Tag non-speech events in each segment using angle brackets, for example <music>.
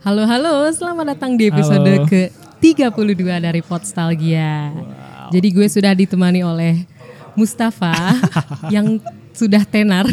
Halo halo, selamat datang di episode Halo. ke 32 dari Podstalgia. Jadi gue sudah ditemani oleh Mustafa <laughs> yang sudah tenar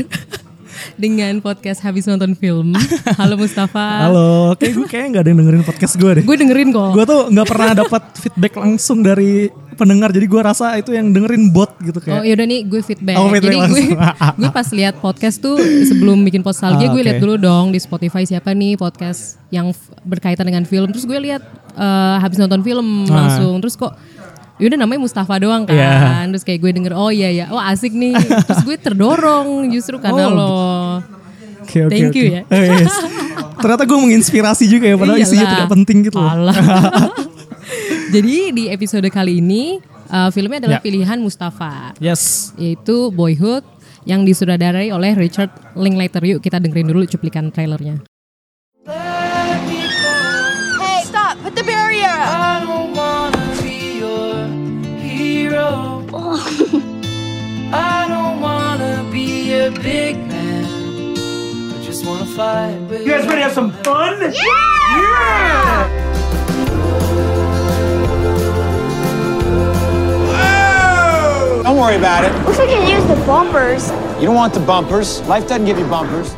<laughs> dengan podcast habis nonton film. Halo Mustafa. Halo, kayak gue kayaknya nggak ada yang dengerin podcast gue deh. Gue dengerin kok. Gue tuh nggak pernah dapat feedback langsung dari pendengar, jadi gue rasa itu yang dengerin bot gitu Oh kayak. yaudah nih gue feedback. Oh, feedback Jadi gue <laughs> gue pas lihat podcast tuh sebelum bikin Podstalgia Ah, gue oke. lihat dulu dong di Spotify siapa nih podcast yang berkaitan dengan film. Terus gue lihat eh, habis nonton film Ah. langsung. Terus kok Yaudah namanya Mustafa doang kan Iya. Terus kayak gue denger Oh iya ya Oh asik nih Terus gue terdorong Justru karena Oh, lo Oke, oke, Thank you oke. ya. Eh, yes. <laughs> Ternyata gue menginspirasi juga ya, padahal isinya Iyalah. tidak penting gitu. loh. <laughs> Jadi di episode kali ini eh, Filmnya adalah Ya. pilihan Mustafa Yes. Yaitu Boyhood Yang disutradarai oleh Richard Linklater Yuk kita dengerin dulu cuplikan trailernya Hey, stop! Put the barrier! I don't wanna be your hero. <laughs> I don't wanna be a big man. I just wanna fight with You guys ready to have some fun? Don't worry about it. Looks like you can use the bumpers. You don't want the bumpers. Life doesn't give you bumpers.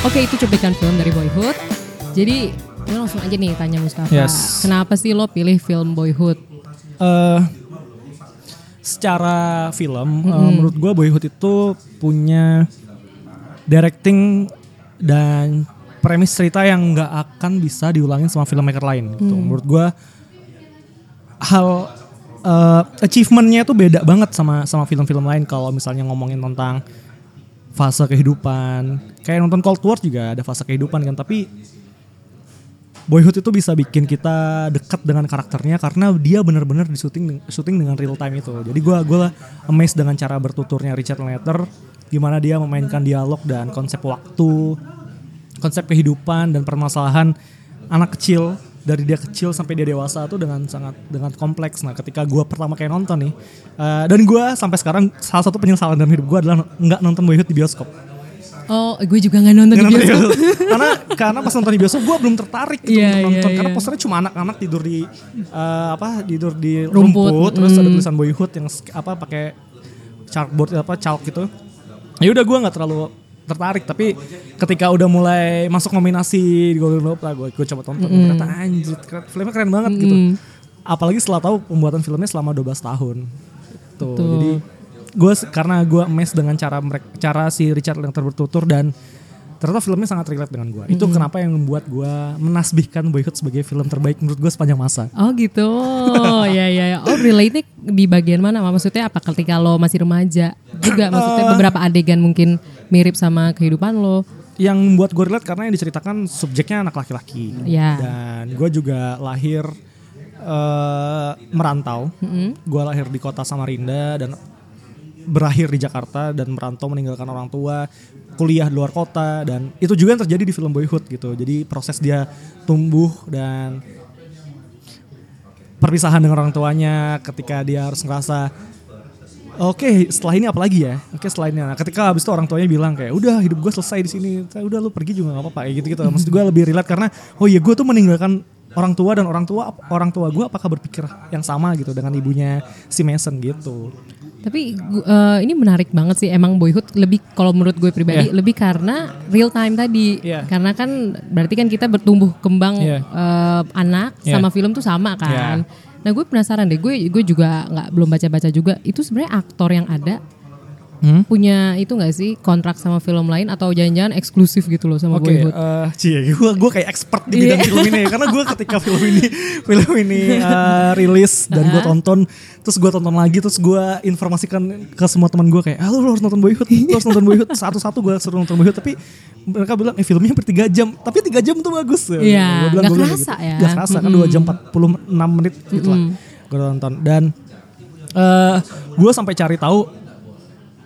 Oke itu cuplikan film dari Boyhood Jadi gue langsung aja nih tanya Mustafa Yes. Kenapa sih lo pilih film Boyhood? eh secara film, eh, menurut gue Boyhood itu punya directing dan premis cerita yang nggak akan bisa diulangin sama filmmaker lain. Gitu. Menurut gue hal eh, achievementnya itu beda banget sama sama film-film lain. Kalau misalnya ngomongin tentang fase kehidupan, kayak nonton Cold War juga ada fase kehidupan kan, tapi Boyhood itu bisa bikin kita dekat dengan karakternya karena dia benar-benar di syuting syuting dengan real time itu. Jadi gua gua amazed dengan cara bertuturnya Richard Linklater, gimana dia memainkan dialog dan konsep waktu, konsep kehidupan dan permasalahan anak kecil dari dia kecil sampai dia dewasa tuh dengan sangat dengan kompleks. Nah, ketika gua pertama kayak nonton nih, eh, dan gua sampai sekarang salah satu penyesalan dalam hidup gua adalah nggak nonton Boyhood di bioskop. Oh gue juga gak nonton Nggak nonton di bioskop. bioskop. karena karena pas nonton di bioskop gue belum tertarik gitu untuk nonton. iya, karena iya. posternya cuma anak-anak tidur di eh, apa tidur di Rumput, rumput, terus ada mm. tulisan boyhood yang apa pakai chalkboard apa chalk gitu. Ya udah gue nggak terlalu tertarik tapi ketika udah mulai masuk nominasi di Golden Globe lah gue gue coba tonton. Ternyata anjir keren, filmnya keren banget gitu. Apalagi setelah tahu pembuatan filmnya selama 12 tahun. Tuh jadi gue karena gue amazed dengan cara mereka cara si Richard yang bertutur dan ternyata filmnya sangat relate dengan gue itu kenapa yang membuat gue menasbihkan Boyhood sebagai film terbaik menurut gue sepanjang masa. Oh gitu. Ya ya ya. Oh relate di bagian mana? Maksudnya apa? Ketika lo masih remaja Juga maksudnya Eh. beberapa adegan mungkin mirip sama kehidupan lo? Yang membuat gue relate karena yang diceritakan subjeknya anak laki-laki. Ya. dan gue juga lahir eh, merantau. Gue lahir di kota Samarinda dan berakhir di Jakarta dan merantau meninggalkan orang tua kuliah di luar kota dan itu juga yang terjadi di film Boyhood gitu jadi proses dia tumbuh dan perpisahan dengan orang tuanya ketika dia harus ngerasa Oke, setelah ini apa lagi ya? Oke, setelah ini. Nah, ketika habis itu orang tuanya bilang kayak, udah hidup gue selesai di sini. Udah lu pergi juga nggak apa-apa. Kayak gitu-gitu. Maksud gue lebih relate karena, oh iya gue tuh meninggalkan orang tua dan orang tua orang tua gue apakah berpikir yang sama gitu dengan ibunya si Mason gitu. Tapi eh, ini menarik banget sih emang Boyhood lebih kalau menurut gue pribadi Iya. lebih karena real time tadi. Iya. Karena kan berarti kan kita bertumbuh kembang Iya. eh, anak Iya. sama film tuh sama kan. Nah gue penasaran deh, gue gue juga nggak belum baca-baca juga. Itu sebenarnya aktor yang ada Hmm? punya itu nggak sih kontrak sama film lain atau jangan-jangan eksklusif gitu loh sama Oke, Boyhood? eh cie, gue gue kayak expert di bidang Iya. film ini karena gue ketika film ini <laughs> film ini eh, rilis dan gue tonton, terus gue tonton lagi, terus gue informasikan ke semua teman gue kayak, ah lu harus nonton Boyhood, lu harus nonton Boyhood, satu-satu gue suruh nonton Boyhood, tapi mereka bilang, eh filmnya hampir 3 jam, tapi 3 jam tuh bagus. Iya, Gua bilang, nggak gua bilang kerasa ya. Gak kerasa kan 2 jam 46 menit gitu lah, gue nonton dan eh gue sampai cari tahu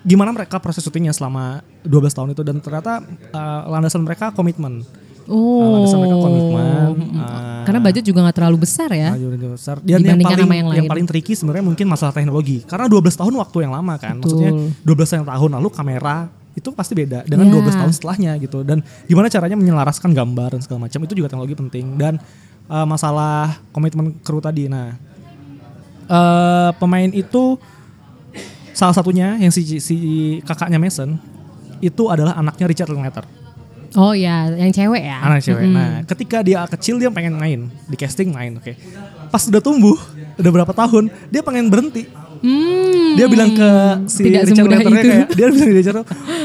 gimana mereka proses syutingnya selama 12 tahun itu dan ternyata uh, landasan mereka komitmen. Oh. landasan mereka komitmen. Uh, Karena budget juga nggak terlalu besar ya. Maju dan besar. Dan yang paling yang lain. paling tricky sebenarnya mungkin masalah teknologi. Karena 12 tahun waktu yang lama kan. Maksudnya 12 tahun lalu kamera itu pasti beda dengan Ya. 12 tahun setelahnya gitu. Dan gimana caranya menyelaraskan gambar dan segala macam itu juga teknologi penting dan uh, masalah komitmen kru tadi. Nah, eh pemain itu salah satunya yang si, si kakaknya Mason itu adalah anaknya Richard Linklater. Oh ya, yang cewek ya. anak cewek. Mm-mm. Nah, ketika dia kecil dia pengen main, di casting main, oke. Pas udah tumbuh, udah berapa tahun, dia pengen berhenti. Hmm. Dia bilang ke si Tidak Richard Linklaternya kayak, dia bilang ke Richard,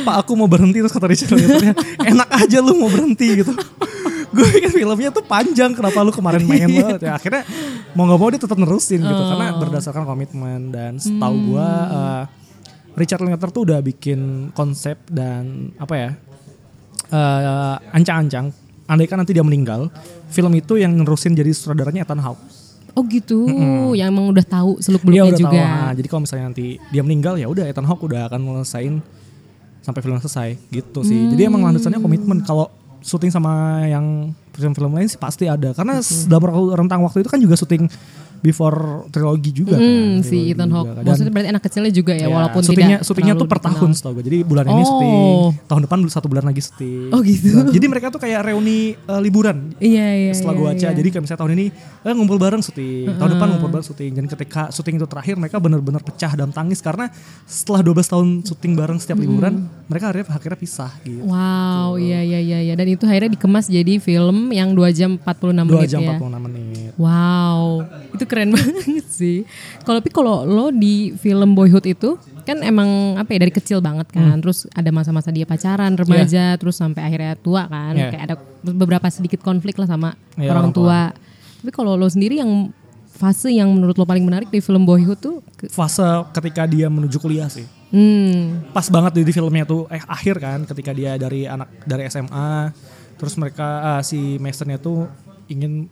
Pak aku mau berhenti terus kata Richard Linklaternya, enak aja lu mau berhenti gitu. <laughs> gue pikir filmnya tuh panjang, kenapa lu kemarin main Iya. banget ya. Akhirnya mau gak mau dia tetap nerusin gitu, karena Oh. berdasarkan komitmen dan setahu Hmm. gue uh, Richard Linklater tuh udah bikin konsep dan apa ya eh, ancang-ancang andaikan nanti dia meninggal film itu yang nerusin jadi sutradaranya Ethan Hawke Oh gitu, yang emang udah tahu seluk beluknya udah juga. tahu nah, jadi kalau misalnya nanti dia meninggal ya udah Ethan Hawke udah akan ngelesain sampai film selesai gitu sih jadi emang landasannya komitmen kalau syuting sama yang film-film lain sih pasti ada. Karena dalam rentang waktu itu kan juga syuting before trilogi juga Hmm, kan si Ethan Hawke. kan. Maksudnya berarti anak kecilnya juga ya, Ya, walaupun syutingnya, tidak syutingnya tuh per tahun setahu gue. Jadi bulan ini Oh. syuting, tahun depan satu bulan lagi syuting. Oh, gitu. Nah, jadi mereka tuh kayak reuni eh, liburan. Iya iya. Setelah gue iya, baca, iya. jadi kayak misalnya tahun ini eh, ngumpul bareng syuting, tahun depan ngumpul bareng syuting. Dan ketika syuting itu terakhir, mereka benar-benar pecah dan tangis karena setelah 12 tahun syuting bareng setiap liburan, mereka akhirnya akhirnya pisah gitu. Wow, iya iya iya iya. Dan itu akhirnya dikemas jadi film yang 2 jam 46 Dua menit jam ya. 46 menit. Wow, itu keren <laughs> banget sih. Kalau tapi kalau lo di film Boyhood itu kan emang apa ya dari kecil banget kan, terus ada masa-masa dia pacaran, remaja, terus sampai akhirnya tua kan, Iya. kayak ada beberapa sedikit konflik lah sama Iya, orang tua. Tapi kalau lo sendiri yang fase yang menurut lo paling menarik di film Boyhood tuh, ke- Fase ketika dia menuju kuliah sih. hmm, pas banget di, filmnya tuh eh akhir kan ketika dia dari anak dari SMA terus mereka ah, si Masonnya tuh ingin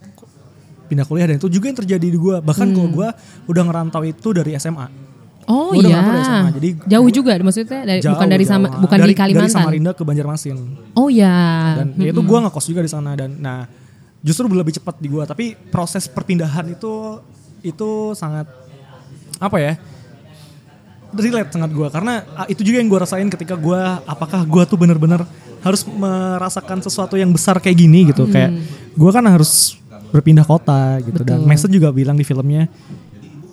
pindah kuliah dan itu juga yang terjadi di gua. Bahkan kalau gua udah ngerantau itu dari SMA oh Gua iya, ngerantau dari SMA, jadi jauh juga maksudnya dari, Jauh, bukan dari sama, jauh. bukan dari, di Kalimantan. dari Samarinda ke Banjarmasin. Oh ya, dan ya itu gua ngekos juga di sana dan nah justru lebih cepat di gua. Tapi proses perpindahan itu itu sangat apa ya relate sangat gua. Karena ah, itu juga yang gua rasain ketika gua apakah gua tuh bener-bener harus merasakan sesuatu yang besar kayak gini gitu. Kayak gua kan harus berpindah kota gitu. Dan Betul. Mason juga bilang di filmnya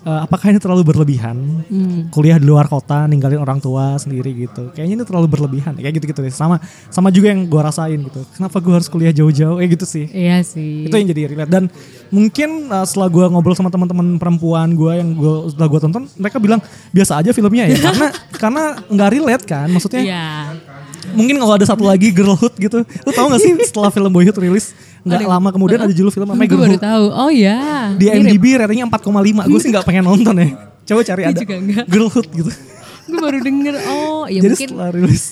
"Eh, apakah ini terlalu berlebihan? Hmm. kuliah di luar kota ninggalin orang tua sendiri gitu. Kayaknya ini terlalu berlebihan. Kayak gitu gitu deh. Sama sama juga yang gua rasain gitu. Kenapa gua harus kuliah jauh-jauh? Kayak gitu sih. Iya sih. itu yang jadi relate. Dan mungkin uh, setelah gue ngobrol sama teman-teman perempuan gue yang gue setelah gue tonton mereka bilang biasa aja filmnya ya. <laughs> Karena karena nggak relate kan? Maksudnya Iya. mungkin kalau ada satu lagi girlhood gitu. Lu tau gak sih setelah film Boyhood rilis nggak Aduh. lama kemudian ada judul film namanya Gue baru girlhood tahu. Oh ya. di IMDb ratingnya 4,5 gue sih nggak pengen nonton ya coba cari ada girlhood gitu Gue baru denger. Oh ya jadi mungkin setelah rilis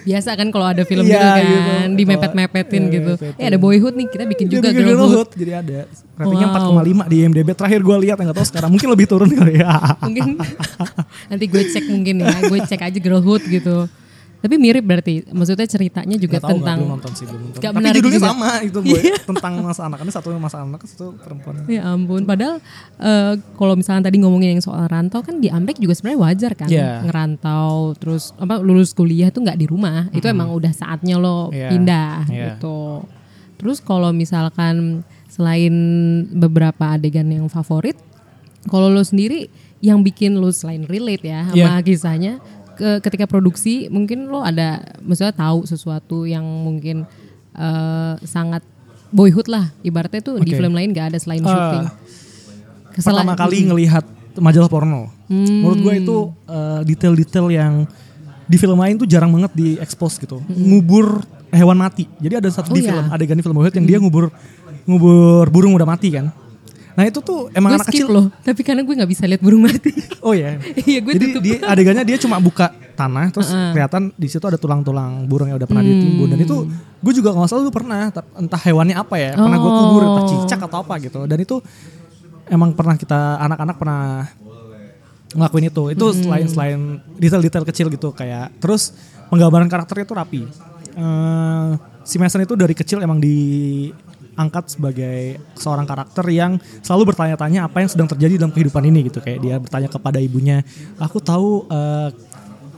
biasa kan kalau ada film Iya, gitu kan gitu. dimepet-mepetin Iya, gitu. mepetin. Eh ada Boyhood nih kita bikin Dia juga bikin Girlhood. jadi ada ratingnya Wow. 4,5 di IMDb terakhir gue lihat nggak tahu sekarang mungkin lebih turun kali ya Mungkin <laughs> nanti gue cek mungkin ya. Gue cek aja Girlhood gitu. Tapi mirip berarti. Maksudnya ceritanya juga Gak tahu, tentang gak, nonton sih belum nonton. Gak Tapi menarik judulnya juga. sama itu gue tentang masa anak ini satu masa anak satu perempuan. Ya ampun, padahal eh, kalau misalnya tadi ngomongin yang soal rantau kan di Amerika juga sebenarnya wajar kan Iya. ngerantau terus apa lulus kuliah tuh nggak di rumah itu emang udah saatnya lo Iya. pindah Iya. gitu. Terus kalau misalkan selain beberapa adegan yang favorit, kalau lo sendiri yang bikin lo selain relate ya sama Iya. kisahnya ke, ketika produksi mungkin lo ada maksudnya tahu sesuatu yang mungkin eh, sangat boyhood lah ibaratnya tuh di Oke. film lain gak ada selain Ah, syuting. Kesela- Pertama kali ngelihat majalah porno. Hmm. Menurut gue itu uh, detail-detail yang di film lain tuh jarang banget diekspos gitu. Ngubur hewan mati. Jadi ada satu Hmm. Oh di iya. film adegan di film Boyhood yang dia ngubur ngubur burung udah mati kan. Nah itu tuh emang gue anak kecil loh, tapi karena gue nggak bisa lihat burung mati. Oh ya. Iya, <laughs> gue Jadi tutup. dia adegannya dia cuma buka tanah terus kelihatan di situ ada tulang-tulang burung yang udah pernah Hmm. ditimbun dan itu gue juga nggak salah dulu pernah entah hewannya apa ya pernah gue Oh. kubur entah cicak atau apa gitu dan itu emang pernah kita anak-anak pernah ngelakuin itu. Itu selain selain detail-detail kecil gitu kayak terus penggambaran karakternya itu rapi. Eh, si Mason itu dari kecil emang diangkat sebagai seorang karakter yang selalu bertanya-tanya apa yang sedang terjadi dalam kehidupan ini gitu kayak dia bertanya kepada ibunya, aku tahu eh,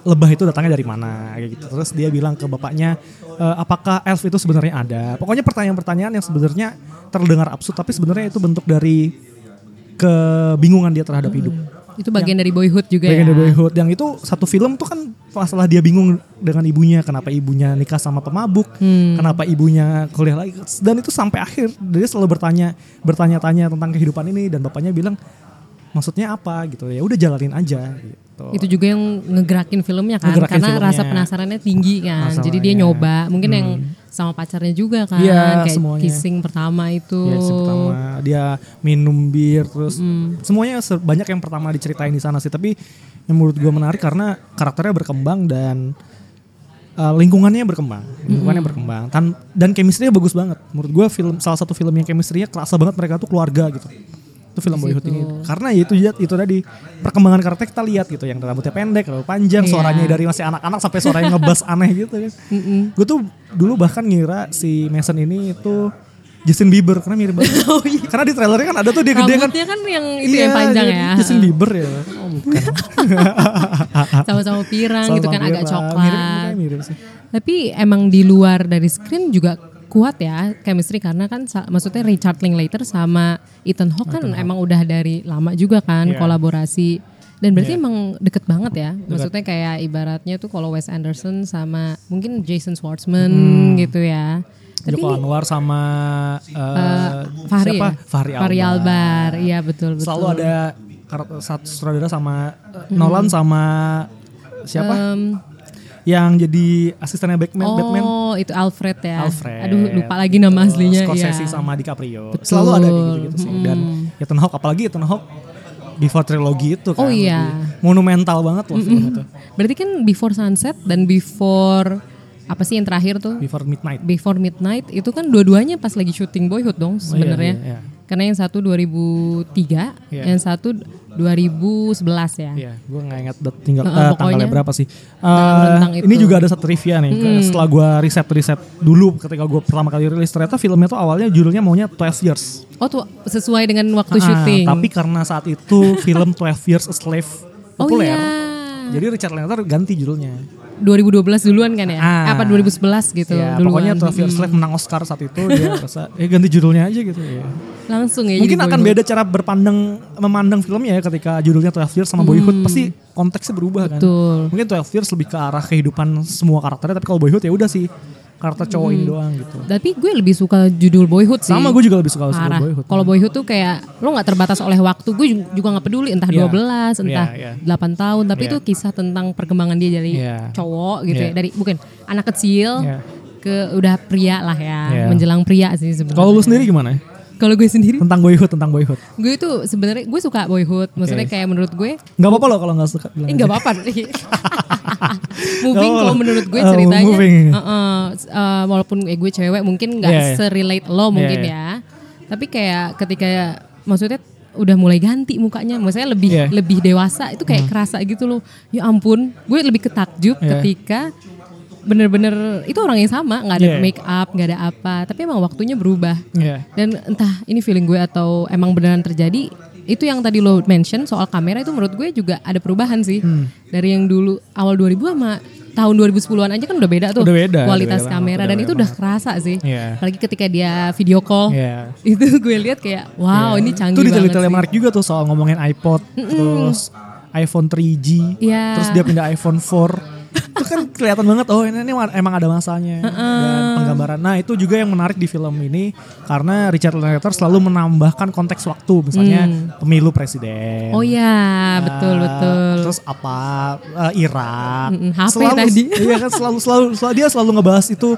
lebah itu datangnya dari mana kayak gitu. Terus dia bilang ke bapaknya, "Eh, apakah elf itu sebenarnya ada? Pokoknya pertanyaan-pertanyaan yang sebenarnya terdengar absurd tapi sebenarnya itu bentuk dari kebingungan dia terhadap hidup. Itu bagian dari boyhood juga Bagian ya. dari Boyhood. Yang itu satu film tuh kan masalah dia bingung dengan ibunya. Kenapa ibunya nikah sama pemabuk, Hmm. kenapa ibunya kuliah lagi? Dan itu sampai akhir dia selalu bertanya bertanya-tanya tentang kehidupan ini. Dan bapaknya bilang maksudnya apa? Gitu. Ya udah jalanin aja. gitu. Itu juga yang ngegerakin filmnya kan Ngegerakin karena filmnya. rasa penasarannya tinggi kan. Masalahnya. Jadi dia nyoba, mungkin yang sama pacarnya juga kan Iya, kayak semuanya. kissing pertama itu. Ya, pertama dia minum bir terus Hmm. semuanya se- banyak yang pertama diceritain di sana sih tapi yang menurut gue menarik karena karakternya berkembang dan uh, lingkungannya berkembang lingkungannya berkembang dan dan chemistry-nya bagus banget menurut gue film salah satu film yang chemistry-nya kerasa banget mereka tuh keluarga gitu itu film Boyhood ini karena ya itu itu tadi perkembangan karakter kita lihat gitu yang rambutnya pendek rambut panjang Iya. suaranya dari masih anak-anak sampai suaranya ngebas aneh gitu kan gue tuh dulu bahkan ngira si Mason ini itu Justin Bieber karena mirip banget. <laughs> Karena di trailernya kan ada tuh dia gede kan. Oh, iya. Kan yang itu Iya, yang panjang ya. Justin Bieber ya. Oh, bukan. <laughs> Sama-sama pirang gitu kan Sama agak coklat. Mirip, mirip sih. Tapi emang di luar dari screen juga kuat ya chemistry karena kan maksudnya Richard Linklater sama Ethan Hawke kan emang udah dari lama juga kan Iya. kolaborasi dan berarti emang deket banget ya maksudnya kayak ibaratnya tuh kalau Wes Anderson sama mungkin Jason Schwartzman gitu ya tapi Joko Anwar sama eh, Fahri siapa? ya? Fahri, Fahri Albar. Albar iya betul betul Selalu ada satu sutradara sama eh, Nolan sama siapa? Em, yang jadi asistennya Batman, Batman. oh itu Alfred ya Alfred. aduh lupa lagi nama aslinya Scorsese iya. sama DiCaprio. Betul. Selalu ada gitu-gitu sih. Dan Ethan Hawke apalagi Ethan Hawke Before Trilogy itu kan. Oh iya. Monumental banget loh film itu. Berarti kan Before Sunset dan Before apa sih yang terakhir tuh? Before Midnight. Before Midnight itu kan dua-duanya pas lagi syuting Boyhood dong sebenarnya. iya, iya. Karena yang satu 2003, Iya. yang satu 2011 ya. Iya, gue nggak ingat tinggal pokoknya tanggalnya berapa sih. Eh, rentang ini juga ada satu trivia nih. Setelah gue riset-riset dulu ketika gue pertama kali rilis ternyata filmnya tuh awalnya judulnya maunya 12 Years. Oh tuh sesuai dengan waktu Ah, syuting. Tapi karena saat itu film 12 Years a Slave oh populer. iya. Jadi Richard Linklater ganti judulnya. 2012 duluan kan ya? Ah. Apa 2011 gitu ya, duluan. pokoknya 12 Years a Slave menang Oscar saat itu dia <laughs> rasa eh ganti judulnya aja gitu ya. Langsung ya. Mungkin akan Boyhood. beda cara berpandang memandang filmnya ya ketika judulnya 12 Years sama Boyhood pasti konteksnya berubah kan. Hmm. Betul. Mungkin 12 Years lebih ke arah kehidupan semua karakternya tapi kalau Boyhood ya udah sih karakter cowok ini doang gitu. Tapi gue lebih suka judul Boyhood Hmm. sih. Sama gue juga lebih suka Parah. Boyhood. Kalau Boyhood tuh kayak lo nggak terbatas oleh waktu. Gue ju- juga nggak peduli entah Iya. 12, entah Iya, iya. 8 tahun. Tapi Iya. itu kisah tentang perkembangan dia dari Iya. cowok gitu ya. Iya. Dari bukan anak kecil Iya. ke udah pria lah ya. Iya. Menjelang pria sih sebenarnya. Kalau lu sendiri gimana? Kalau gue sendiri, Tentang Boyhood, tentang Boyhood. gue itu sebenarnya gue suka Boyhood. Maksudnya Oke. kayak menurut gue Gak apa-apa loh kalau gak suka. Eh nggak apa-apa. <laughs> <laughs> <laughs> moving Oh. kalau menurut gue Oh, ceritanya, moving. uh-uh, uh, walaupun eh, gue cewek mungkin nggak iya. serelate lo mungkin Iya, ya. Tapi kayak ketika maksudnya udah mulai ganti mukanya, maksudnya lebih. Hmm. lebih dewasa itu kayak kerasa gitu loh. Ya ampun, gue lebih ketakjub Iya. ketika bener-bener itu orang yang sama, nggak ada Iya. make up, nggak ada apa. Tapi emang waktunya berubah. Iya. Dan entah ini feeling gue atau emang beneran terjadi itu yang tadi lo mention soal kamera itu menurut gue juga ada perubahan sih Hmm. dari yang dulu awal 2000 sama tahun 2010-an aja kan udah beda tuh Udah beda, kualitas udah beda kamera banget, dan udah itu udah kerasa sih Iya. apalagi ketika dia video call Iya. <laughs> itu gue lihat kayak wow ini canggih Itu banget yang sih. menarik juga tuh soal ngomongin iPod, terus iPhone 3G, Iya. terus dia pindah iPhone 4. Itu kan kelihatan banget oh ini, ini emang ada masanya dan penggambaran. Nah itu juga yang menarik di film ini karena Richard Linklater selalu menambahkan konteks waktu, misalnya pemilu presiden. Hmm. oh ya Ah, betul betul Terus apa eh, Irak. Mm-mm, HP selalu, tadi. <laughs> Iya kan selalu, selalu selalu dia selalu ngebahas itu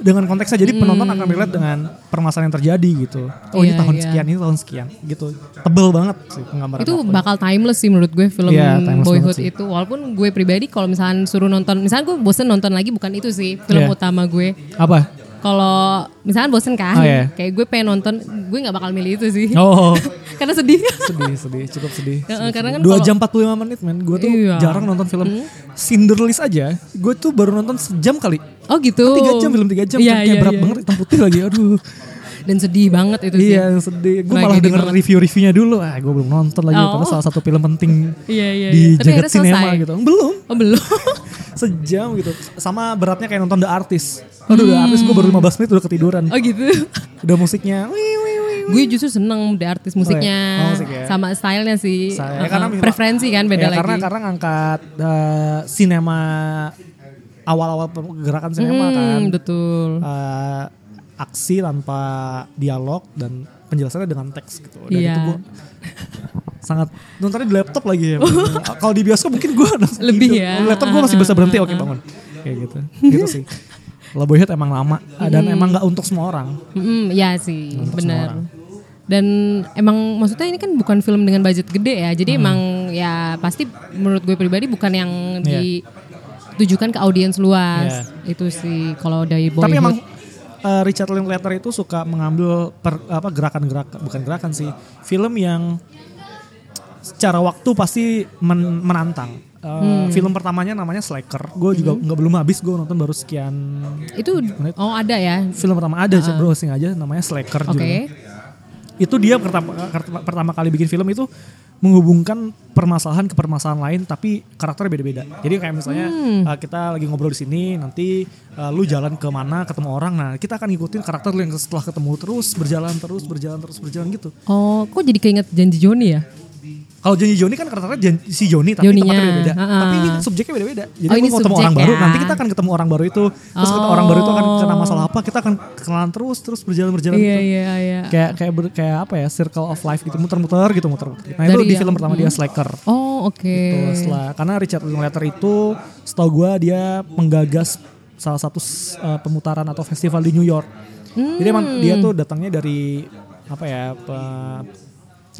dengan konteksnya jadi penonton Hmm. akan relate dengan permasalahan yang terjadi gitu. Oh ini Iya, tahun iya. sekian, ini tahun sekian gitu. Tebel banget sih penggambaran. itu bakal timeless sih menurut gue film Iya, timeless Boyhood itu walaupun gue pribadi kalau misalnya suruh nonton misalnya gue bosen nonton lagi bukan itu sih film Iya. utama gue apa? Kalau misalkan bosen kan, Oh, iya. kayak gue pengen nonton, gue nggak bakal milih itu sih. Oh, <laughs> Karena sedih. sedih, sedih, cukup sedih. Heeh, sedih, karena sedih. kan Dua jam 45 menit men, gue tuh Iya. jarang nonton film. Cinderlist aja, gue tuh baru nonton sejam kali. Oh gitu. Tiga jam film tiga jam, Iya, kan kayak iya, berat iya. banget hitam putih lagi, aduh. Dan sedih banget itu sih. Iya sedih. Gue malah denger review-reviewnya dulu. Ah, gue belum nonton lagi. Oh. Padahal salah satu film penting Iya, iya, di iya. Tapi jagat sinema selesai. gitu. Belum. Oh belum. <laughs> Sejam gitu. Sama beratnya kayak nonton The Artist. Aduh The Artist gue baru 15 menit udah ketiduran. oh gitu. <laughs> Udah musiknya. Wih, wih, wih. gue justru seneng the artis musiknya Oh, musik ya. sama stylenya sih. Saya, Uh-uh. karena memang- preferensi kan beda Ya, lagi. Karena karena ngangkat eh, sinema awal-awal gerakan sinema Hmm, kan. betul. Eh, aksi tanpa dialog dan penjelasannya dengan teks gitu. Dan Iya. itu gue <laughs> sangat nontonnya di laptop lagi ya. <laughs> Kalau di bioskop mungkin gue Lebih ya. Laptop gue masih bisa berhenti oke bangun. Kayak gitu. Gitu sih. Kalau Boyhood emang lama dan Hmm. emang nggak untuk semua orang. Mm, ya sih, benar. Dan emang maksudnya ini kan bukan film dengan budget gede ya. Hmm. Jadi emang ya pasti menurut gue pribadi bukan yang ditujukan ke audiens luas. Itu sih kalau dari Boyhood. Tapi emang uh, Richard Linklater itu suka mengambil per, apa gerakan-gerakan bukan gerakan sih film yang secara waktu pasti men- menantang. Uh, Film pertamanya namanya Slacker. Gue juga nggak belum habis. Gue nonton baru sekian. itu oh ada ya. Film pertama ada uh browsing aja namanya Slacker Oke. judulnya. Itu dia pertama pertama kali bikin film itu menghubungkan permasalahan ke permasalahan lain tapi karakternya beda-beda. Jadi kayak misalnya uh, kita lagi ngobrol di sini nanti uh, lu jalan ke mana ketemu orang nah kita akan ngikutin karakter lu yang setelah ketemu terus berjalan terus berjalan terus berjalan gitu. Oh, kok jadi keinget janji Joni ya? Kalau Janji Joni kan karakternya Jan- si Joni tapi Joninya, tempatnya beda-beda. ha-ha. Tapi ini subjeknya beda-beda. Jadi Oh, ini mau ketemu orang baru, ya. nanti kita akan ketemu orang baru itu. Terus Oh. orang baru itu akan kena masalah apa, kita akan kenalan terus terus berjalan berjalan Iya gitu. iya iya. Kayak kayak ber- kayak apa ya? Circle of life gitu muter-muter gitu muter-muter. Nah, itu Dari di yang- film pertama dia Slacker. Oh oke. Tuh, setelah karena Richard Linklater itu setahu gua dia menggagas salah satu uh, pemutaran atau festival di New York. Jadi emang dia tuh datangnya dari apa ya? pe-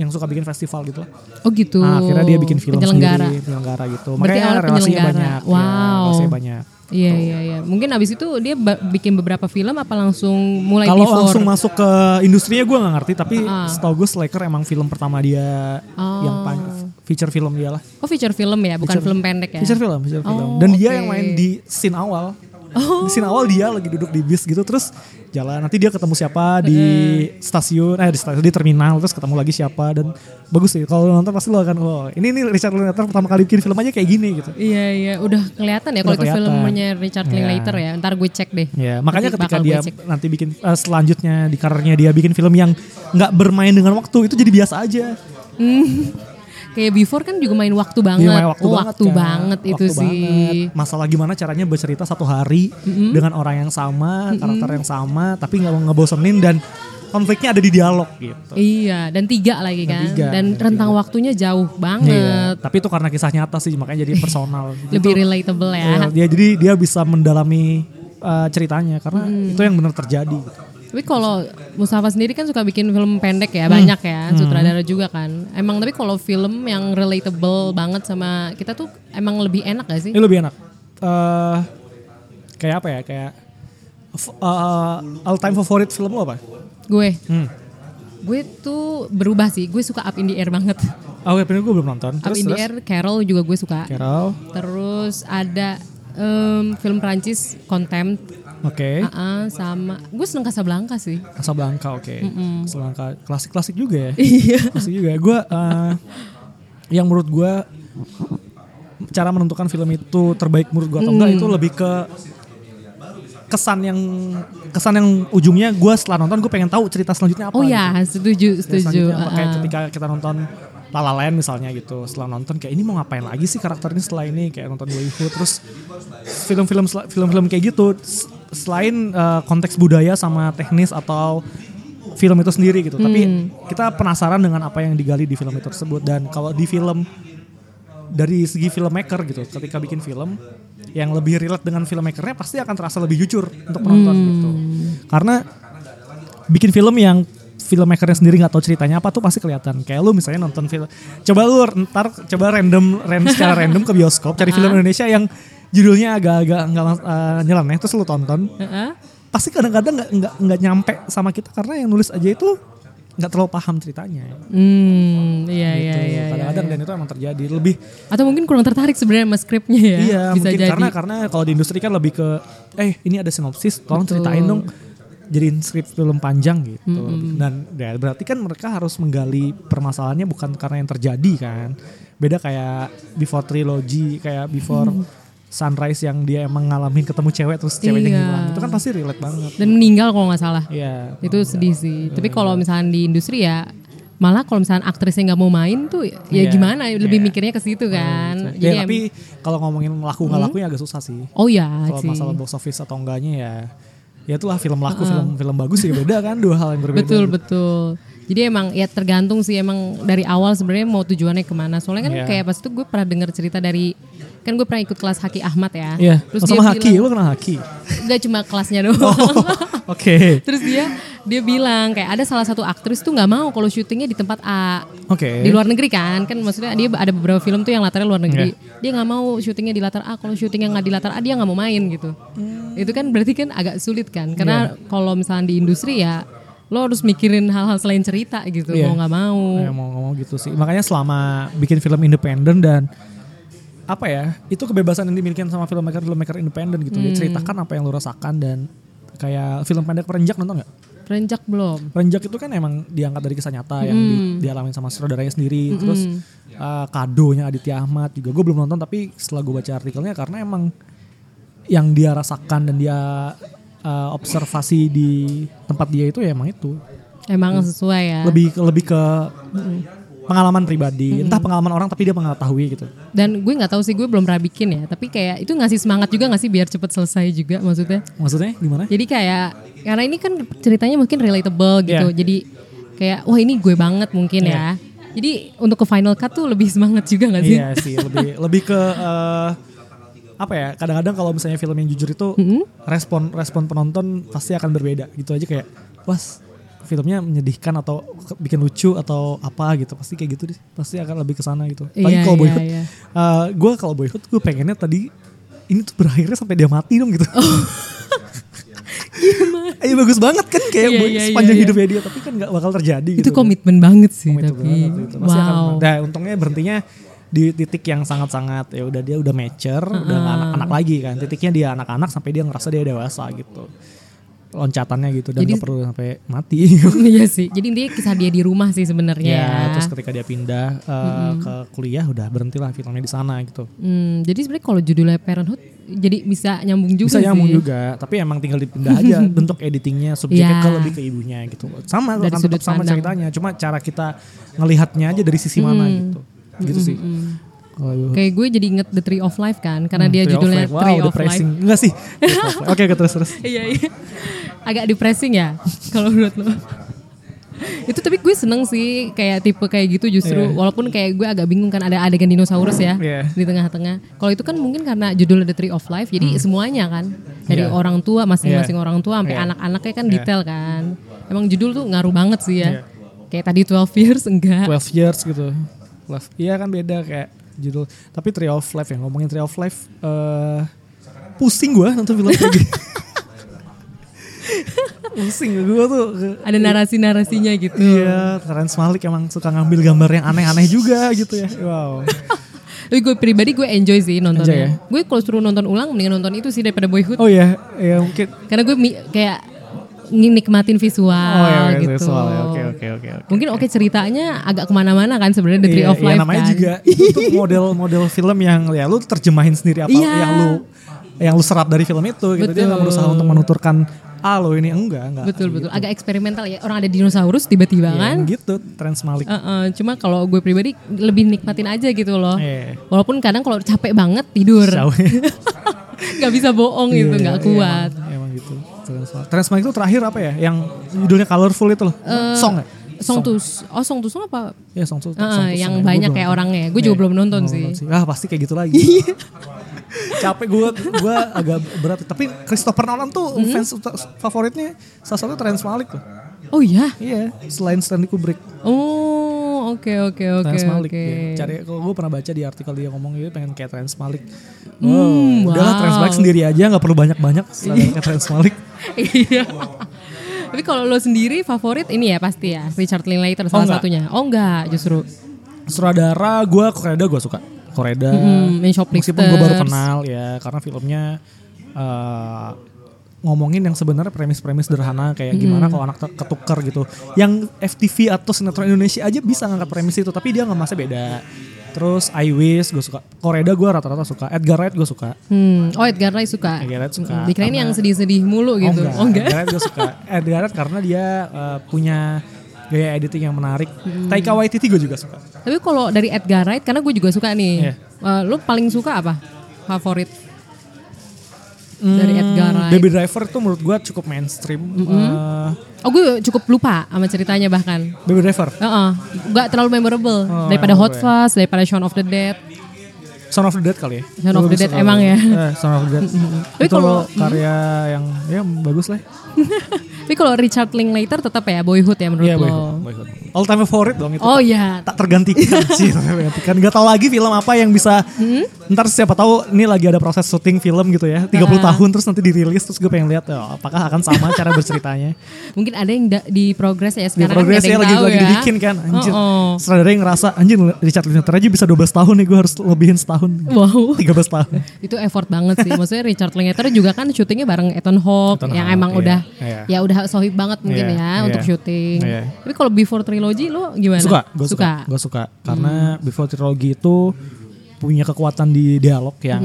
yang suka bikin festival gitu. Oh gitu. Nah, akhirnya dia bikin film penyelenggara. sendiri, penyelenggara gitu. Berarti Makanya penyelenggara. banyak. ya, Wow. relasinya banyak. Iya iya iya. Mungkin abis itu dia bikin beberapa film apa langsung mulai Kalau langsung masuk ke industrinya gue nggak ngerti, tapi Ah. setahu gue Slacker emang film pertama dia Oh. yang feature film dia lah. Oh feature film ya, bukan Feature- film pendek ya? Feature film, feature film. Oh, Dan dia oke. yang main di scene awal. Di scene awal dia lagi duduk di bis gitu terus jalan nanti dia ketemu siapa di stasiun eh di stasiun di terminal terus ketemu lagi siapa dan bagus sih kalau nonton pasti lo akan oh ini nih Richard Linklater pertama kali bikin film aja kayak gini gitu. Iya iya, udah kelihatan ya kalau itu filmnya Richard Iya. Linklater ya. Ntar gue cek deh. Ya, makanya Nanti ketika dia nanti bikin eh, selanjutnya di karirnya dia bikin film yang nggak bermain dengan waktu itu jadi biasa aja. <laughs> Kayak before kan juga main waktu banget. Dia main waktu oh, banget, waktu kan. banget itu Waktu sih. banget. Masalah gimana caranya bercerita satu hari dengan orang yang sama, karakter yang sama, tapi nggak mau ngebosenin dan konfliknya ada di dialog gitu. Iya, dan tiga lagi Dan kan. tiga, dan dan rentang waktunya jauh Iya, banget. tapi itu karena kisah nyata sih makanya jadi personal. <laughs> Lebih Itu, relatable ya. ya, dia jadi dia bisa mendalami uh, ceritanya karena Hmm. itu yang benar terjadi. Tapi kalau Mustafa sendiri kan suka bikin film pendek Hmm. ya, banyak ya, sutradara juga kan. Emang tapi kalau film yang relatable banget sama kita tuh emang lebih enak gak sih? Ini lebih enak. Eh kayak apa ya? Kayak uh, all time favorite film lo apa? Gue, Hmm. gue tuh berubah sih. Gue suka Up in the Air banget. Oh, ya, gue belum nonton. Up Terus, in the? Air, Carol juga gue suka. Carol. Terus ada em, film Prancis Contempt, Oke. Ah, sama gue seneng Casablanca sih. Casablanca, oke. Casablanca klasik-klasik juga ya. Iya. Klasik juga. Gue eh, yang menurut gue cara menentukan film itu terbaik menurut gue atau enggak itu lebih ke kesan yang kesan yang ujungnya gue setelah nonton gue pengen tahu cerita selanjutnya apa. Oh gitu. ya, setuju, Ya, setuju. selanjutnya apa, kayak ketika kita nonton La La Land misalnya gitu setelah nonton kayak ini mau ngapain lagi sih karakter ini setelah ini kayak nonton Boyhood terus film-film film-film kayak gitu selain eh, konteks budaya sama teknis atau film itu sendiri gitu tapi Hmm. kita penasaran dengan apa yang digali di film itu tersebut dan kalau di film dari segi filmmaker gitu ketika bikin film yang lebih relate dengan filmmakernya pasti akan terasa lebih jujur untuk penonton Hmm. gitu karena bikin film yang filmmakernya sendiri nggak tahu ceritanya apa tuh pasti kelihatan kayak lu misalnya nonton film coba lu ntar coba random random secara <laughs> random ke bioskop cari film Indonesia yang judulnya agak-agak nggak mas- eh, nyeleneh terus lu tonton Heeh. pasti kadang-kadang nggak nggak nggak nyampe sama kita karena yang nulis aja itu nggak terlalu paham ceritanya. Hmm, iya Gitu. iya iya. Kadang-kadang iya. dan itu emang terjadi lebih Atau mungkin kurang tertarik sebenarnya sama skripnya ya. iya bisa mungkin jadi. karena karena kalau di industri kan lebih ke eh ini ada sinopsis tolong Betul. ceritain dong jadiin skrip film panjang gitu dan ya, berarti kan mereka harus menggali permasalahannya bukan karena yang terjadi kan beda kayak before trilogy kayak before sunrise yang dia emang ngalamin ketemu cewek terus ceweknya Iya. hilang itu kan pasti relate banget Dan meninggal kalau nggak salah. Iya. Itu sedih sih. Tapi kalau misalnya di industri ya malah kalau misalnya aktrisnya nggak mau main tuh ya Iya. gimana lebih Iya. mikirnya ke situ kan. Ya, em- tapi kalau ngomongin laku nggak lakunya agak susah sih. oh ya Kalau sih. masalah box office atau enggaknya ya ya itulah film laku film film bagus ya beda kan dua hal yang berbeda. Betul betul. Jadi emang ya tergantung sih emang dari awal sebenarnya mau tujuannya ke mana. Soalnya kan Iya. kayak pas itu gue pernah dengar cerita dari kan gue pernah ikut kelas Haki Ahmad ya. Iya. Terus sama dia Haki, bilang, lu kenal Haki? Gak cuma kelasnya <laughs> doang. Oh, Oke. Terus dia dia bilang kayak ada salah satu aktris tuh nggak mau kalau syutingnya di tempat A. Oke. Di luar negeri kan, kan maksudnya dia ada beberapa film tuh yang latarnya luar negeri. Iya. Dia nggak mau syutingnya di latar A, kalau syutingnya nggak di latar A dia nggak mau main gitu. Itu kan berarti kan agak sulit kan, karena Iya. kalau misalnya di industri ya lo harus mikirin hal-hal selain cerita gitu, Iya. mau nggak mau. Ya, mau ngomong gitu sih. Makanya selama bikin film independen dan apa ya itu kebebasan yang dimiliki sama filmmaker filmmaker independen gitu Hmm. ya ceritakan apa yang lu rasakan dan kayak film pendek perenjak nonton nggak Renjak belum? Renjak itu kan emang diangkat dari kisah nyata yang di, Hmm. dialamin sama saudaranya sendiri. Terus uh, kadonya Aditya Ahmad juga gue belum nonton tapi setelah gue baca artikelnya karena emang yang dia rasakan dan dia uh, observasi di tempat dia itu ya emang itu Emang sesuai ya. lebih lebih ke pengalaman pribadi entah pengalaman orang tapi dia mengetahui gitu Dan gue nggak tahu sih gue belum pernah bikin ya, tapi kayak itu ngasih semangat juga nggak sih biar cepet selesai juga maksudnya. maksudnya gimana Jadi kayak karena ini kan ceritanya mungkin relatable gitu. Iya. Jadi kayak wah ini gue banget mungkin ya. Jadi untuk ke final cut tuh lebih semangat juga gak sih? iya sih lebih lebih ke uh, apa ya kadang-kadang kalau misalnya film yang jujur itu respon respon penonton pasti akan berbeda gitu aja kayak was filmnya menyedihkan atau bikin lucu atau apa gitu pasti kayak gitu deh pasti akan lebih ke sana gitu tapi Iya, kalau iya, boyhood iya. gue kalau boyhood gue pengennya tadi ini tuh berakhirnya sampai dia mati dong gitu <laughs> Iya bagus banget kan kayak Iya, boy- iya, sepanjang iya, hidupnya dia tapi kan nggak bakal terjadi Itu gitu. komitmen banget sih Komitmen tapi. banget gitu. Pasti akan- wow. nah, untungnya berhentinya di titik yang sangat-sangat ya udah dia udah mature, udah nggak anak-anak lagi kan. Titiknya dia anak-anak sampai dia ngerasa dia dewasa gitu. Loncatannya gitu dan Jadi- nggak perlu sampai mati. <laughs> iya sih. <laughs> Jadi intinya kisah dia di rumah sih sebenarnya ya. ya, terus ketika dia pindah uh, ke kuliah udah berhentilah filmnya di sana gitu. Hmm, jadi sebenarnya kalau judulnya Parenthood jadi bisa nyambung juga Bisa nyambung sih. juga, tapi emang tinggal dipindah aja <laughs> bentuk editingnya subjeknya Ya. ke lebih ke ibunya gitu. Sama Dari akan sudut tetap sama pandang. ceritanya, cuma cara kita ngelihatnya aja dari sisi mana gitu. Gitu sih. Kayak gue jadi inget The Tree of Life kan, karena Hmm, dia Tree of judulnya Life. Wow, Tree of depressing. Life. Enggak sih. Of. Oke, oke, terus terus. <laughs> Iya iya. Agak depressing ya <laughs> kalau menurut lo. itu tapi gue seneng sih kayak tipe kayak gitu justru Iya. walaupun kayak gue agak bingung kan ada adegan dinosaurus ya Iya. di tengah-tengah. Kalau itu kan mungkin karena judulnya The Tree of Life jadi semuanya kan dari Hmm. Iya. orang tua masing-masing Iya. orang tua sampai Iya. anak-anaknya kan Iya. detail kan. Emang judul tuh ngaruh banget sih ya. Iya. Kayak tadi 12 years enggak. 12 years gitu. Love. Iya kan beda kayak judul. Tapi Tree of Life ya ngomongin Tree of Life eh pusing gua nonton film kayak gini. <laughs> pusing gua tuh. Ada narasi-narasinya gitu. Iya, Terence Malik emang suka ngambil gambar yang aneh-aneh juga gitu ya. Wow. Tapi gue pribadi gue enjoy sih nontonnya. Enjoy ya? Gue kalau suruh nonton ulang mendingan nonton itu sih daripada Boyhood. Oh iya, ya mungkin. Karena gue kayak nikmatin visual Oh iya, gitu. visual ya. Oke, oke, oke. oke. Mungkin oke ceritanya agak ke mana-mana kan sebenarnya The Tree Iya, of iya, Life namanya kan. juga itu model-model film yang ya lu terjemahin sendiri apa Iya. yang lu yang lu serap dari film itu gitu dia nggak Betul. berusaha untuk menuturkan ah lo ini enggak enggak Betul betul. Agak eksperimental ya. Orang ada dinosaurus tiba-tiba Ya, kan. gitu Trans Malik Uh, uh, cuma kalau gue pribadi lebih nikmatin aja gitu loh. Iya. Walaupun kadang kalau capek banget tidur. <laughs> Gak bisa bohong gitu, Iya, nggak iya, kuat. emang, emang gitu Trans Malik. Trans Malik itu terakhir apa ya yang judulnya colorful itu loh song ya Song tuh, oh Song tuh Song apa? ya song tuh Uh, Song yang Song ya. Banyak kayak orangnya. Gue juga Iya, belum nonton sih. ah pasti kayak gitu lagi <laughs> capek gue gue agak berat tapi Christopher Nolan tuh Hmm? fans favoritnya salah satu Trans Malik loh Oh iya. iya selain Stanley Kubrick Oh Oke oke oke Terrence Malick. oke. ya. Cari kalau gue pernah baca di artikel dia ngomong gitu pengen kayak Terrence Malick. Hmm, Oh, udahlah wow. Terrence Malick sendiri aja nggak perlu banyak-banyak selain kayak Terrence Malick. <laughs> Iya. Tapi kalau lo sendiri favorit ini ya pasti ya Richard Linklater salah enggak. satunya. Oh enggak justru. Sutradara gue Koreda gue suka. Koreda. Mm, Shoplifters. Meskipun gue baru kenal ya karena filmnya eh, ngomongin yang sebenarnya premis-premis sederhana kayak gimana kalau anak ketuker gitu. Yang FTV atau sinetron Indonesia aja bisa ngangkat premis itu tapi dia nggak masa beda. Terus I Wish gue suka. Koreda gue rata-rata suka. Edgar Wright gue suka. Hmm. Oh Edgar Wright suka. Edgar Wright suka. Hmm, Dikirain Karena- yang sedih-sedih mulu gitu. Oh enggak. Edgar Wright gue suka. <laughs> Edgar Wright karena dia eh, punya gaya editing yang menarik. Taika Waititi gue juga suka. Tapi kalau dari Edgar Wright karena gue juga suka nih. Iya. Eh, lo paling suka apa? Favorit dari Edgar Wright. Hmm, Baby Driver itu menurut gue cukup mainstream. Eh, Oh gue cukup lupa sama ceritanya bahkan. Baby Driver. Heeh, nggak terlalu memorable Oh, daripada Hot ya. Fuzz, daripada Shaun of the Dead. Son of the Dead kali ya. Son of Gue the lebih Dead emang ya? Eh, Son of the Dead. Tapi itu kalau- karya yang ya bagus lah. <laughs> Tapi kalau Richard Linklater tetap ya Boyhood ya menurut Iya, lo. Boyhood, Boyhood. All time favorit dong itu. Oh iya. tak tergantikan <laughs> sih tak tergantikan gak tau lagi film apa yang bisa Hmm? Ntar siapa tahu ini lagi ada proses syuting film gitu ya 30 tahun terus nanti dirilis terus gue pengen lihat oh, apakah akan sama cara berceritanya <laughs> Mungkin ada yang da- di progres ya di sekarang. progres ada ya lagi lagi ya. dibikin kan anjir Oh, oh. sutradara yang ngerasa anjir Richard Linklater aja bisa 12 tahun nih gue harus lebihin setahun Wow. <laughs> 13 tahun <laughs> Itu effort banget sih. Maksudnya Richard Linklater juga kan syutingnya bareng Ethan Hawke Ethan yang Hawke, emang iya, udah iya. ya udah sohib banget mungkin Iya, ya iya. untuk syuting. Iya. Tapi kalau Before Trilogy lo gimana? suka gue suka, gue suka karena Before Trilogy itu punya kekuatan di dialog yang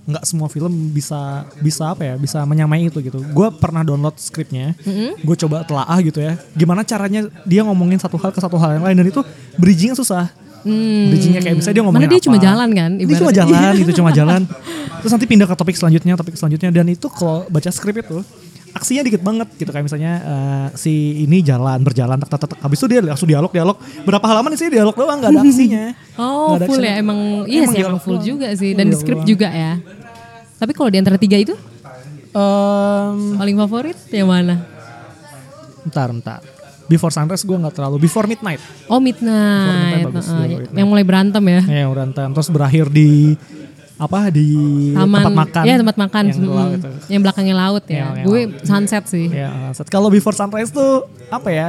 nggak semua film bisa bisa apa ya bisa menyamai itu gitu. Gue pernah download skripnya gue coba telaah gitu ya. Gimana caranya dia ngomongin satu hal ke satu hal yang lain dan itu bridgingnya susah. Bridgingnya kayak misalnya dia ngomongin Mana dia apa. cuma jalan kan, dia cuma ibaratnya. jalan itu cuma <laughs> jalan. Terus nanti pindah ke topik selanjutnya topik selanjutnya dan itu kalau baca skrip itu aksinya dikit banget gitu kayak misalnya eh, si ini jalan berjalan tak tak tak habis itu dia langsung dialog dialog berapa halaman sih dialog doang nggak ada aksinya <laughs> Oh ada full action. ya emang iya Emang sih emang full doang. juga sih dan di doang. juga ya. Tapi kalau di antara tiga itu Em, paling favorit yang mana? Bentar, bentar. Before Sunrise gue nggak terlalu. Before Midnight. Oh Midnight, bagus, Heeh, Before Midnight. yang mulai berantem ya. Ya berantem. Terus berakhir di apa di Taman, tempat makan. ya tempat makan, Yang, mm, laut itu. yang belakangnya laut Iya, ya. yang Gue laut. sunset sih. Ya, set. kalau Before Sunrise tuh apa ya?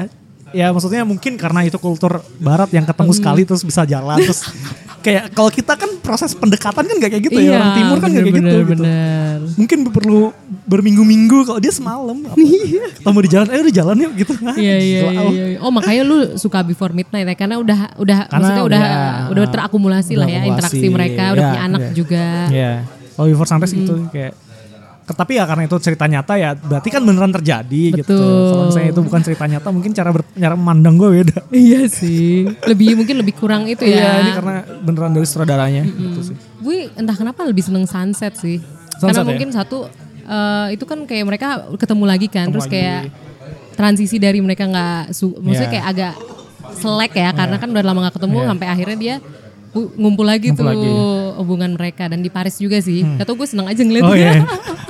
Ya maksudnya mungkin karena itu kultur barat yang ketemu sekali terus bisa jalan terus <laughs> kayak kalau kita kan proses pendekatan kan gak kayak gitu ya orang timur kan gak kayak gitu, Iya, bener, gitu. bener. Mungkin perlu berminggu-minggu kalau dia semalam <laughs> apa, ketemu di jalan, eh udah jalan yuk gitu. Iya iya iya. oh. iya. Oh makanya lu suka Before Midnight ya karena udah udah Karena maksudnya udah udah- udah terakumulasi lah ya interaksi mereka, udah ya, punya anak ya. juga. Iya. Kalau Before Sunrise gitu kayak tapi ya karena itu cerita nyata ya berarti kan beneran terjadi gitu. Betul. Kalau misalnya itu bukan cerita nyata mungkin cara ber, cara memandang gue beda. <laughs> Iya sih. Lebih mungkin lebih kurang itu ya. Iya, ini karena beneran dari sutradaranya gitu sih. gue entah kenapa lebih seneng sunset sih. Sunset Karena ya? mungkin satu eh, itu kan kayak mereka ketemu lagi kan, Ketemu terus lagi. kayak transisi dari mereka nggak, su- maksudnya Iya. kayak agak selek ya, karena kan udah lama nggak ketemu, Iya. sampai akhirnya dia gu- ngumpul lagi Ngumpul tuh lagi. hubungan mereka dan di Paris juga sih. Gak tau gue seneng aja ngeliatnya. Oh iya.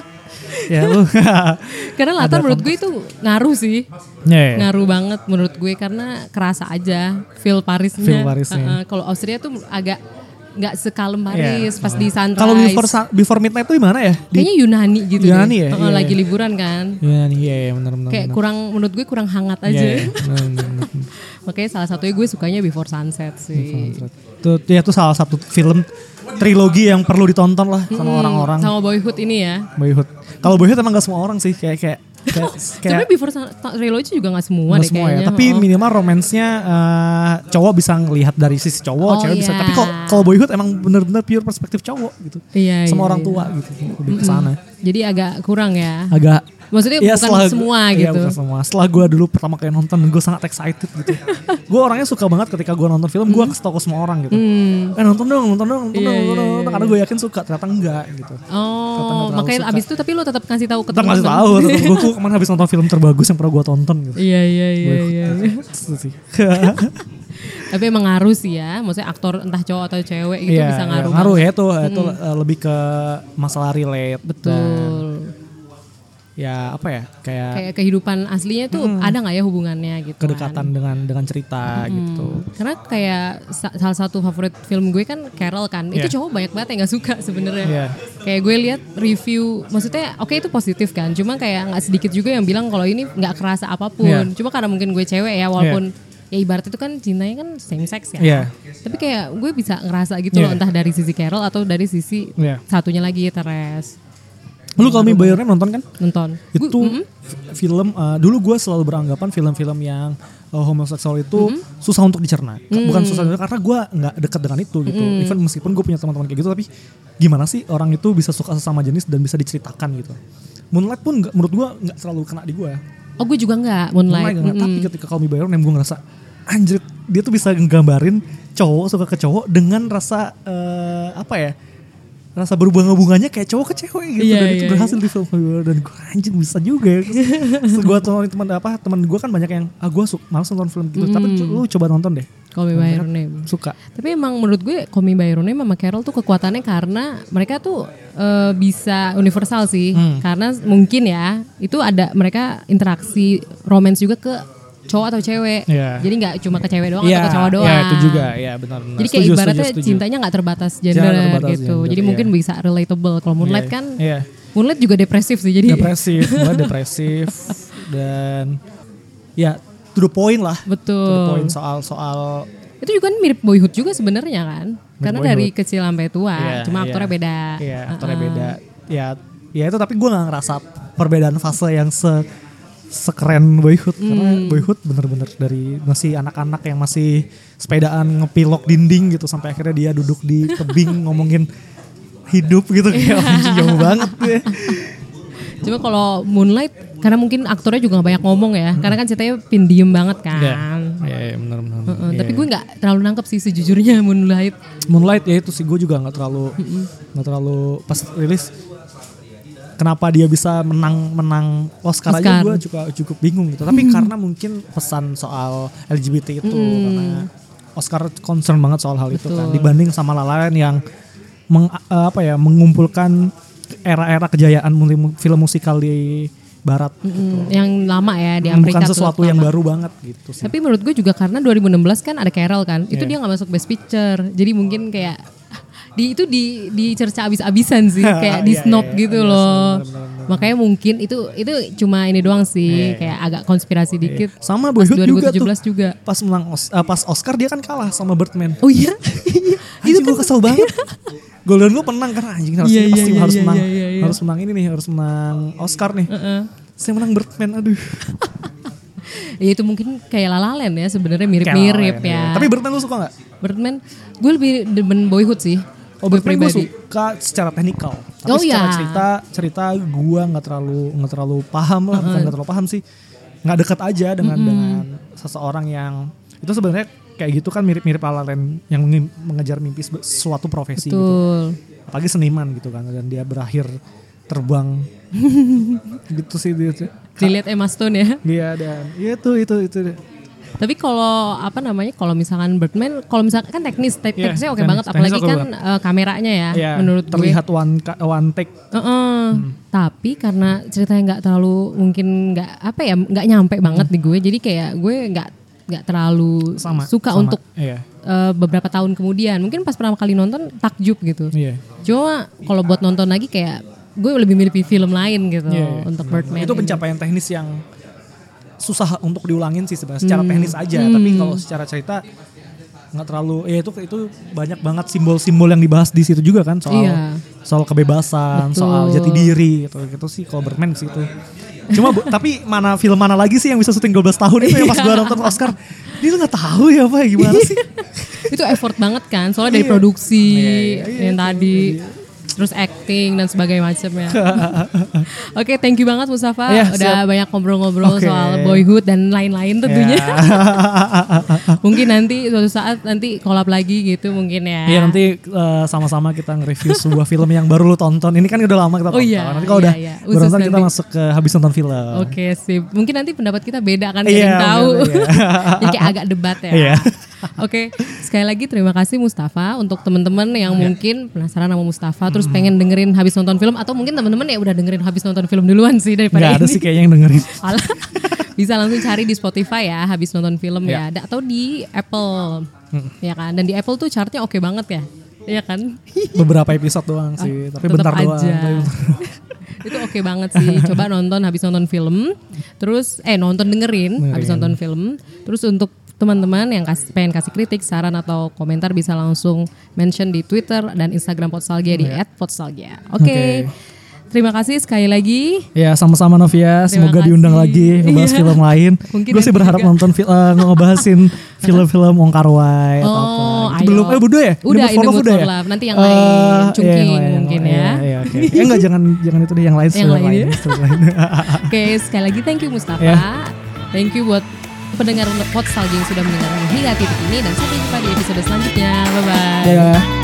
<laughs> ya lu. <laughs> karena latar menurut gue itu ngaruh sih. Ya, ya. Ngaruh banget menurut gue karena kerasa aja feel Parisnya. Feel Parisnya. Heeh, Kalau Austria tuh agak nggak sekalem Iya. Paris pas di sunrise. Kalau before before midnight tuh di mana ya? Di Kayaknya Yunani gitu Yunani deh. ya? Heeh, Iya, lagi iya. liburan kan. Ya nih, iya, iya benar benar. Kayak benar. kurang menurut gue kurang hangat aja. Iya, iya, benar, benar. <laughs> Makanya salah satunya gue sukanya Before Sunset sih. Itu ya itu salah satu film trilogi yang perlu ditonton lah sama orang-orang. Sama Boyhood ini ya. Boyhood. Kalau Boyhood emang gak semua orang sih kayak kayak kayak, <laughs> kayak Sebenarnya Before Sun- Trilogy juga gak semua nggak deh semua kayaknya. ya. Tapi Heeh. minimal romansnya eh, cowok bisa ngelihat dari sisi cowok, Oh, cewek bisa. iya. Tapi kalau kalau Boyhood emang bener-bener pure perspektif cowok gitu. Iya, sama iya, orang iya. tua gitu. Lebih ke sana. Jadi agak kurang ya. Agak Maksudnya Iya, bukan semua iya, gitu. bukan semua. Setelah gue dulu pertama kali nonton, gue sangat excited gitu. <laughs> gue orangnya suka banget ketika gue nonton film, gue kasih tau ke semua orang gitu. Eh nonton dong, nonton dong, nonton Hmm. Iya, dong, nonton iya, dong. iya. Karena gue yakin suka, ternyata enggak gitu. Oh, makanya suka. abis itu tapi lo tetap kasih tahu ke Tetap ngasih teman-teman. tahu, tetap gue <laughs> ke mana habis nonton film terbagus yang pernah gue tonton gitu. Iya iya iya iya. <laughs> iya. Tapi emang ngaruh sih ya, maksudnya aktor entah cowok atau cewek itu Iya, bisa iya, ngaruh. ngaruh banget. ya itu, itu eh, lebih ke masalah relate. Dan, Betul. Ya apa ya kayak, Kayak kehidupan aslinya tuh ada nggak ya hubungannya gitu. kan. kedekatan dengan dengan cerita gitu. Karena kayak sa- salah satu favorit film gue kan Carol kan. Itu Iya. cowok banyak banget yang nggak suka sebenarnya. Iya. Kayak gue lihat review, maksudnya oke itu positif kan. Cuma kayak nggak sedikit juga yang bilang kalau ini nggak kerasa apa pun. Iya. Cuma karena mungkin gue cewek ya, walaupun ya ibarat itu kan cintanya kan same sex ya. Iya. Tapi kayak gue bisa ngerasa gitu loh Iya. entah dari sisi Carol atau dari sisi Iya. satunya lagi Teres. Lu kalau Me by Your Name nonton kan? Nonton. Itu mm, f- film uh, dulu gue selalu beranggapan film-film yang uh, homoseksual itu susah untuk dicerna. Bukan susah karena gue nggak dekat dengan itu gitu. Even meskipun gue punya teman-teman kayak gitu tapi gimana sih orang itu bisa suka sesama jenis dan bisa diceritakan gitu. Moonlight pun nggak- menurut gue nggak terlalu kena di gue. Oh gue juga nggak Moonlight. Moonlight. Mm-mm. Tapi ketika Call Me By Your Name gue ngerasa anjir dia tuh bisa nggambarin cowok suka ke cowok dengan rasa eh, apa ya rasa berhubungan-hubungannya kayak cowok ke cewek gitu. Iya, dan itu iya, berhasil di film. Name dan gue anjir bisa juga ya. Gue teman teman apa teman gue kan banyak yang ah gue suka malas nonton film gitu. Tapi cu- lu coba nonton deh. Call Me By Your Name. suka. Tapi emang menurut gue Call Me By Your Name sama Carol tuh kekuatannya karena mereka tuh eh, bisa universal sih. Hmm. Karena mungkin ya itu ada mereka interaksi romance juga ke cowok atau cewek. Iya. Jadi nggak cuma ke cewek doang Iya, atau ke cowok doang. iya, itu juga ya benar-benar Jadi kayak Setuju, ibaratnya setuju, setuju. cintanya nggak terbatas gender Jangan terbatas gitu. gender, Jadi iya. mungkin bisa relatable. Kalau Moonlight Iya, kan iya. Moonlight juga depresif sih. Jadi depresif mulai depresif <laughs> dan ya to the point lah to the betul. point soal soal Itu juga kan mirip Boyhood juga sebenarnya kan. Karena dari Boyhood. kecil sampai tua. Iya, cuma iya. aktornya beda. Iya, aktornya Uh-uh. beda. Ya, ya itu tapi gue nggak ngerasa perbedaan fase yang se sekeren Boyhood karena Hmm. Boyhood bener-bener dari masih anak-anak yang masih sepedaan ngepilok dinding gitu sampai akhirnya dia duduk di tebing <laughs> ngomongin hidup gitu kayak anjing jauh banget ya. Cuma kalau Moonlight karena mungkin aktornya juga gak banyak ngomong ya, karena kan ceritanya pendiam banget kan. Iya, iya benar-benar. Heeh, Tapi gue nggak terlalu nangkep sih sejujurnya <laughs> Moonlight. Moonlight ya itu sih gue juga nggak terlalu nggak terlalu pas rilis kenapa dia bisa menang menang Oscar, aja Oscar. gue juga cukup bingung gitu tapi karena mungkin pesan soal LGBT itu karena Oscar concern banget soal hal itu kan Betul. dibanding sama La La Land yang meng- eh, apa ya mengumpulkan era-era kejayaan film musikal di barat gitu. Mm, yang lama ya di Amerika. bukan sesuatu yang lama. baru banget gitu sih Tapi menurut gue juga karena 2016 kan ada Carol kan, itu Iya. dia nggak masuk Best Picture, jadi mungkin kayak di itu di dicerca abis-abisan sih, <laughs> kayak di Iya, snob iya, gitu iya, loh. benar-benar. Makanya mungkin itu itu cuma ini doang sih, Iya, kayak agak konspirasi dikit. sama Pas Boyhood juga tuh 2017 juga. pas menang Os- eh, pas Oscar dia kan kalah sama Birdman Oh iya, <laughs> Anjing gue kesel banget. <laughs> Golden Globe menang karena anjing harus ini pasti iya, harus iya, menang iya, iya, iya. harus menang ini nih harus menang Oscar nih. Heeh. Saya menang Birdman aduh. ya itu mungkin kayak La La Land ya sebenarnya mirip-mirip ya. Tapi Birdman lu suka gak? Birdman, gue lebih demen Boyhood sih. Oh Birdman gue pribadi. suka secara teknikal. Tapi Oh, secara iya. cerita cerita gue nggak terlalu nggak terlalu paham lah bukan nggak terlalu paham sih. Nggak dekat aja dengan dengan seseorang yang itu sebenarnya kayak gitu kan mirip-mirip ala Land yang mengejar mimpi suatu profesi gitu. Betul. Apalagi seniman gitu kan dan dia berakhir terbang <laughs> gitu sih dia. Dilihat Emma Stone ya. Iya dan iya tuh itu itu. Tapi kalau apa namanya kalau misalkan Birdman kalau misalkan kan teknis tek- Iya, teknisnya oke teknis- banget apalagi kan banget. eh, kameranya ya Iya, menurut terlihat gue. one one take. Heeh. Tapi karena ceritanya nggak terlalu mungkin nggak apa ya nggak nyampe banget di gue jadi kayak gue nggak nggak terlalu Sama. suka sama. untuk Iya. eh, beberapa tahun kemudian mungkin pas pertama kali nonton takjub gitu. Iya. Cuma kalau buat nonton lagi kayak gue lebih milih film lain gitu Iya, iya. untuk Birdman. Itu ini. pencapaian teknis yang susah untuk diulangin sih sebenarnya secara Hmm. teknis aja, tapi kalau secara cerita nggak terlalu ya itu itu banyak banget simbol-simbol yang dibahas di situ juga kan soal Iya. soal kebebasan, Betul. soal jati diri gitu gitu sih kalau Birdman sih itu. Cuma bu- tapi mana film mana lagi sih yang bisa syuting 12 tahun itu yang pas gua nonton Oscar dia tuh nggak tahu ya apa gimana sih itu effort banget kan soalnya dari Iya. produksi Iya, iya, iya, yang tadi terus acting dan sebagainya macamnya. <laughs> Oke, thank you banget Mustafa Iya, udah siap. banyak ngobrol-ngobrol Oke. soal boyhood dan lain-lain tentunya. Ya. <laughs> mungkin nanti suatu saat nanti collab lagi gitu mungkin ya. Iya nanti eh, sama-sama kita nge-review sebuah film yang baru lu tonton. Ini kan udah lama kita Oh tonton. iya, nanti kalau iya, udah baru Usus nonton kita masuk ke habis nonton film. Oke, sip. Mungkin nanti pendapat kita beda kan kayak yang tahu. iya. <laughs> Jadi kayak agak debat ya. Iya. Oke, sekali lagi terima kasih Mustafa untuk teman-teman yang mungkin penasaran sama Mustafa terus pengen dengerin habis nonton film atau mungkin teman-teman ya udah dengerin habis nonton film duluan sih daripada Nggak ada ini. sih kayaknya yang dengerin. <laughs> Alah, bisa langsung cari di Spotify ya habis nonton film ya, Ya. Da- atau di Apple. Ya kan dan di Apple tuh chartnya oke banget ya. Iya kan? Beberapa episode doang sih, tapi Tetep bentar doang. aja. Tapi bentar- <laughs> itu oke banget sih. Coba nonton habis nonton film. Terus eh nonton dengerin habis nonton film. Terus untuk teman-teman yang kasih, pengen kasih kritik saran atau komentar bisa langsung mention di Twitter dan Instagram Potsalgia di @potsalgia oke Oke. terima kasih sekali lagi Ya sama-sama Novia, Terima semoga kasih. diundang lagi ngebahas Iya. film lain. <laughs> Gue sih berharap juga. nonton eh, ngebahasin <laughs> film-film Wong Kar Wai atau apa. Oh, ayo. Belum eh udah ya? Udah, In the Mood for In the Love Mood udah for ya? Love. Nanti yang Eh, lain, iya, Chungking yang lain. mungkin Iya, ya. Iya, oke. Eh enggak jangan jangan itu deh yang lain <laughs> Yang lain lain. ya? oke sekali lagi thank you Mustafa Ya. thank you buat pendengar Potsalgia yang sudah mendengarkan hingga titik ini dan sampai jumpa di episode selanjutnya bye bye.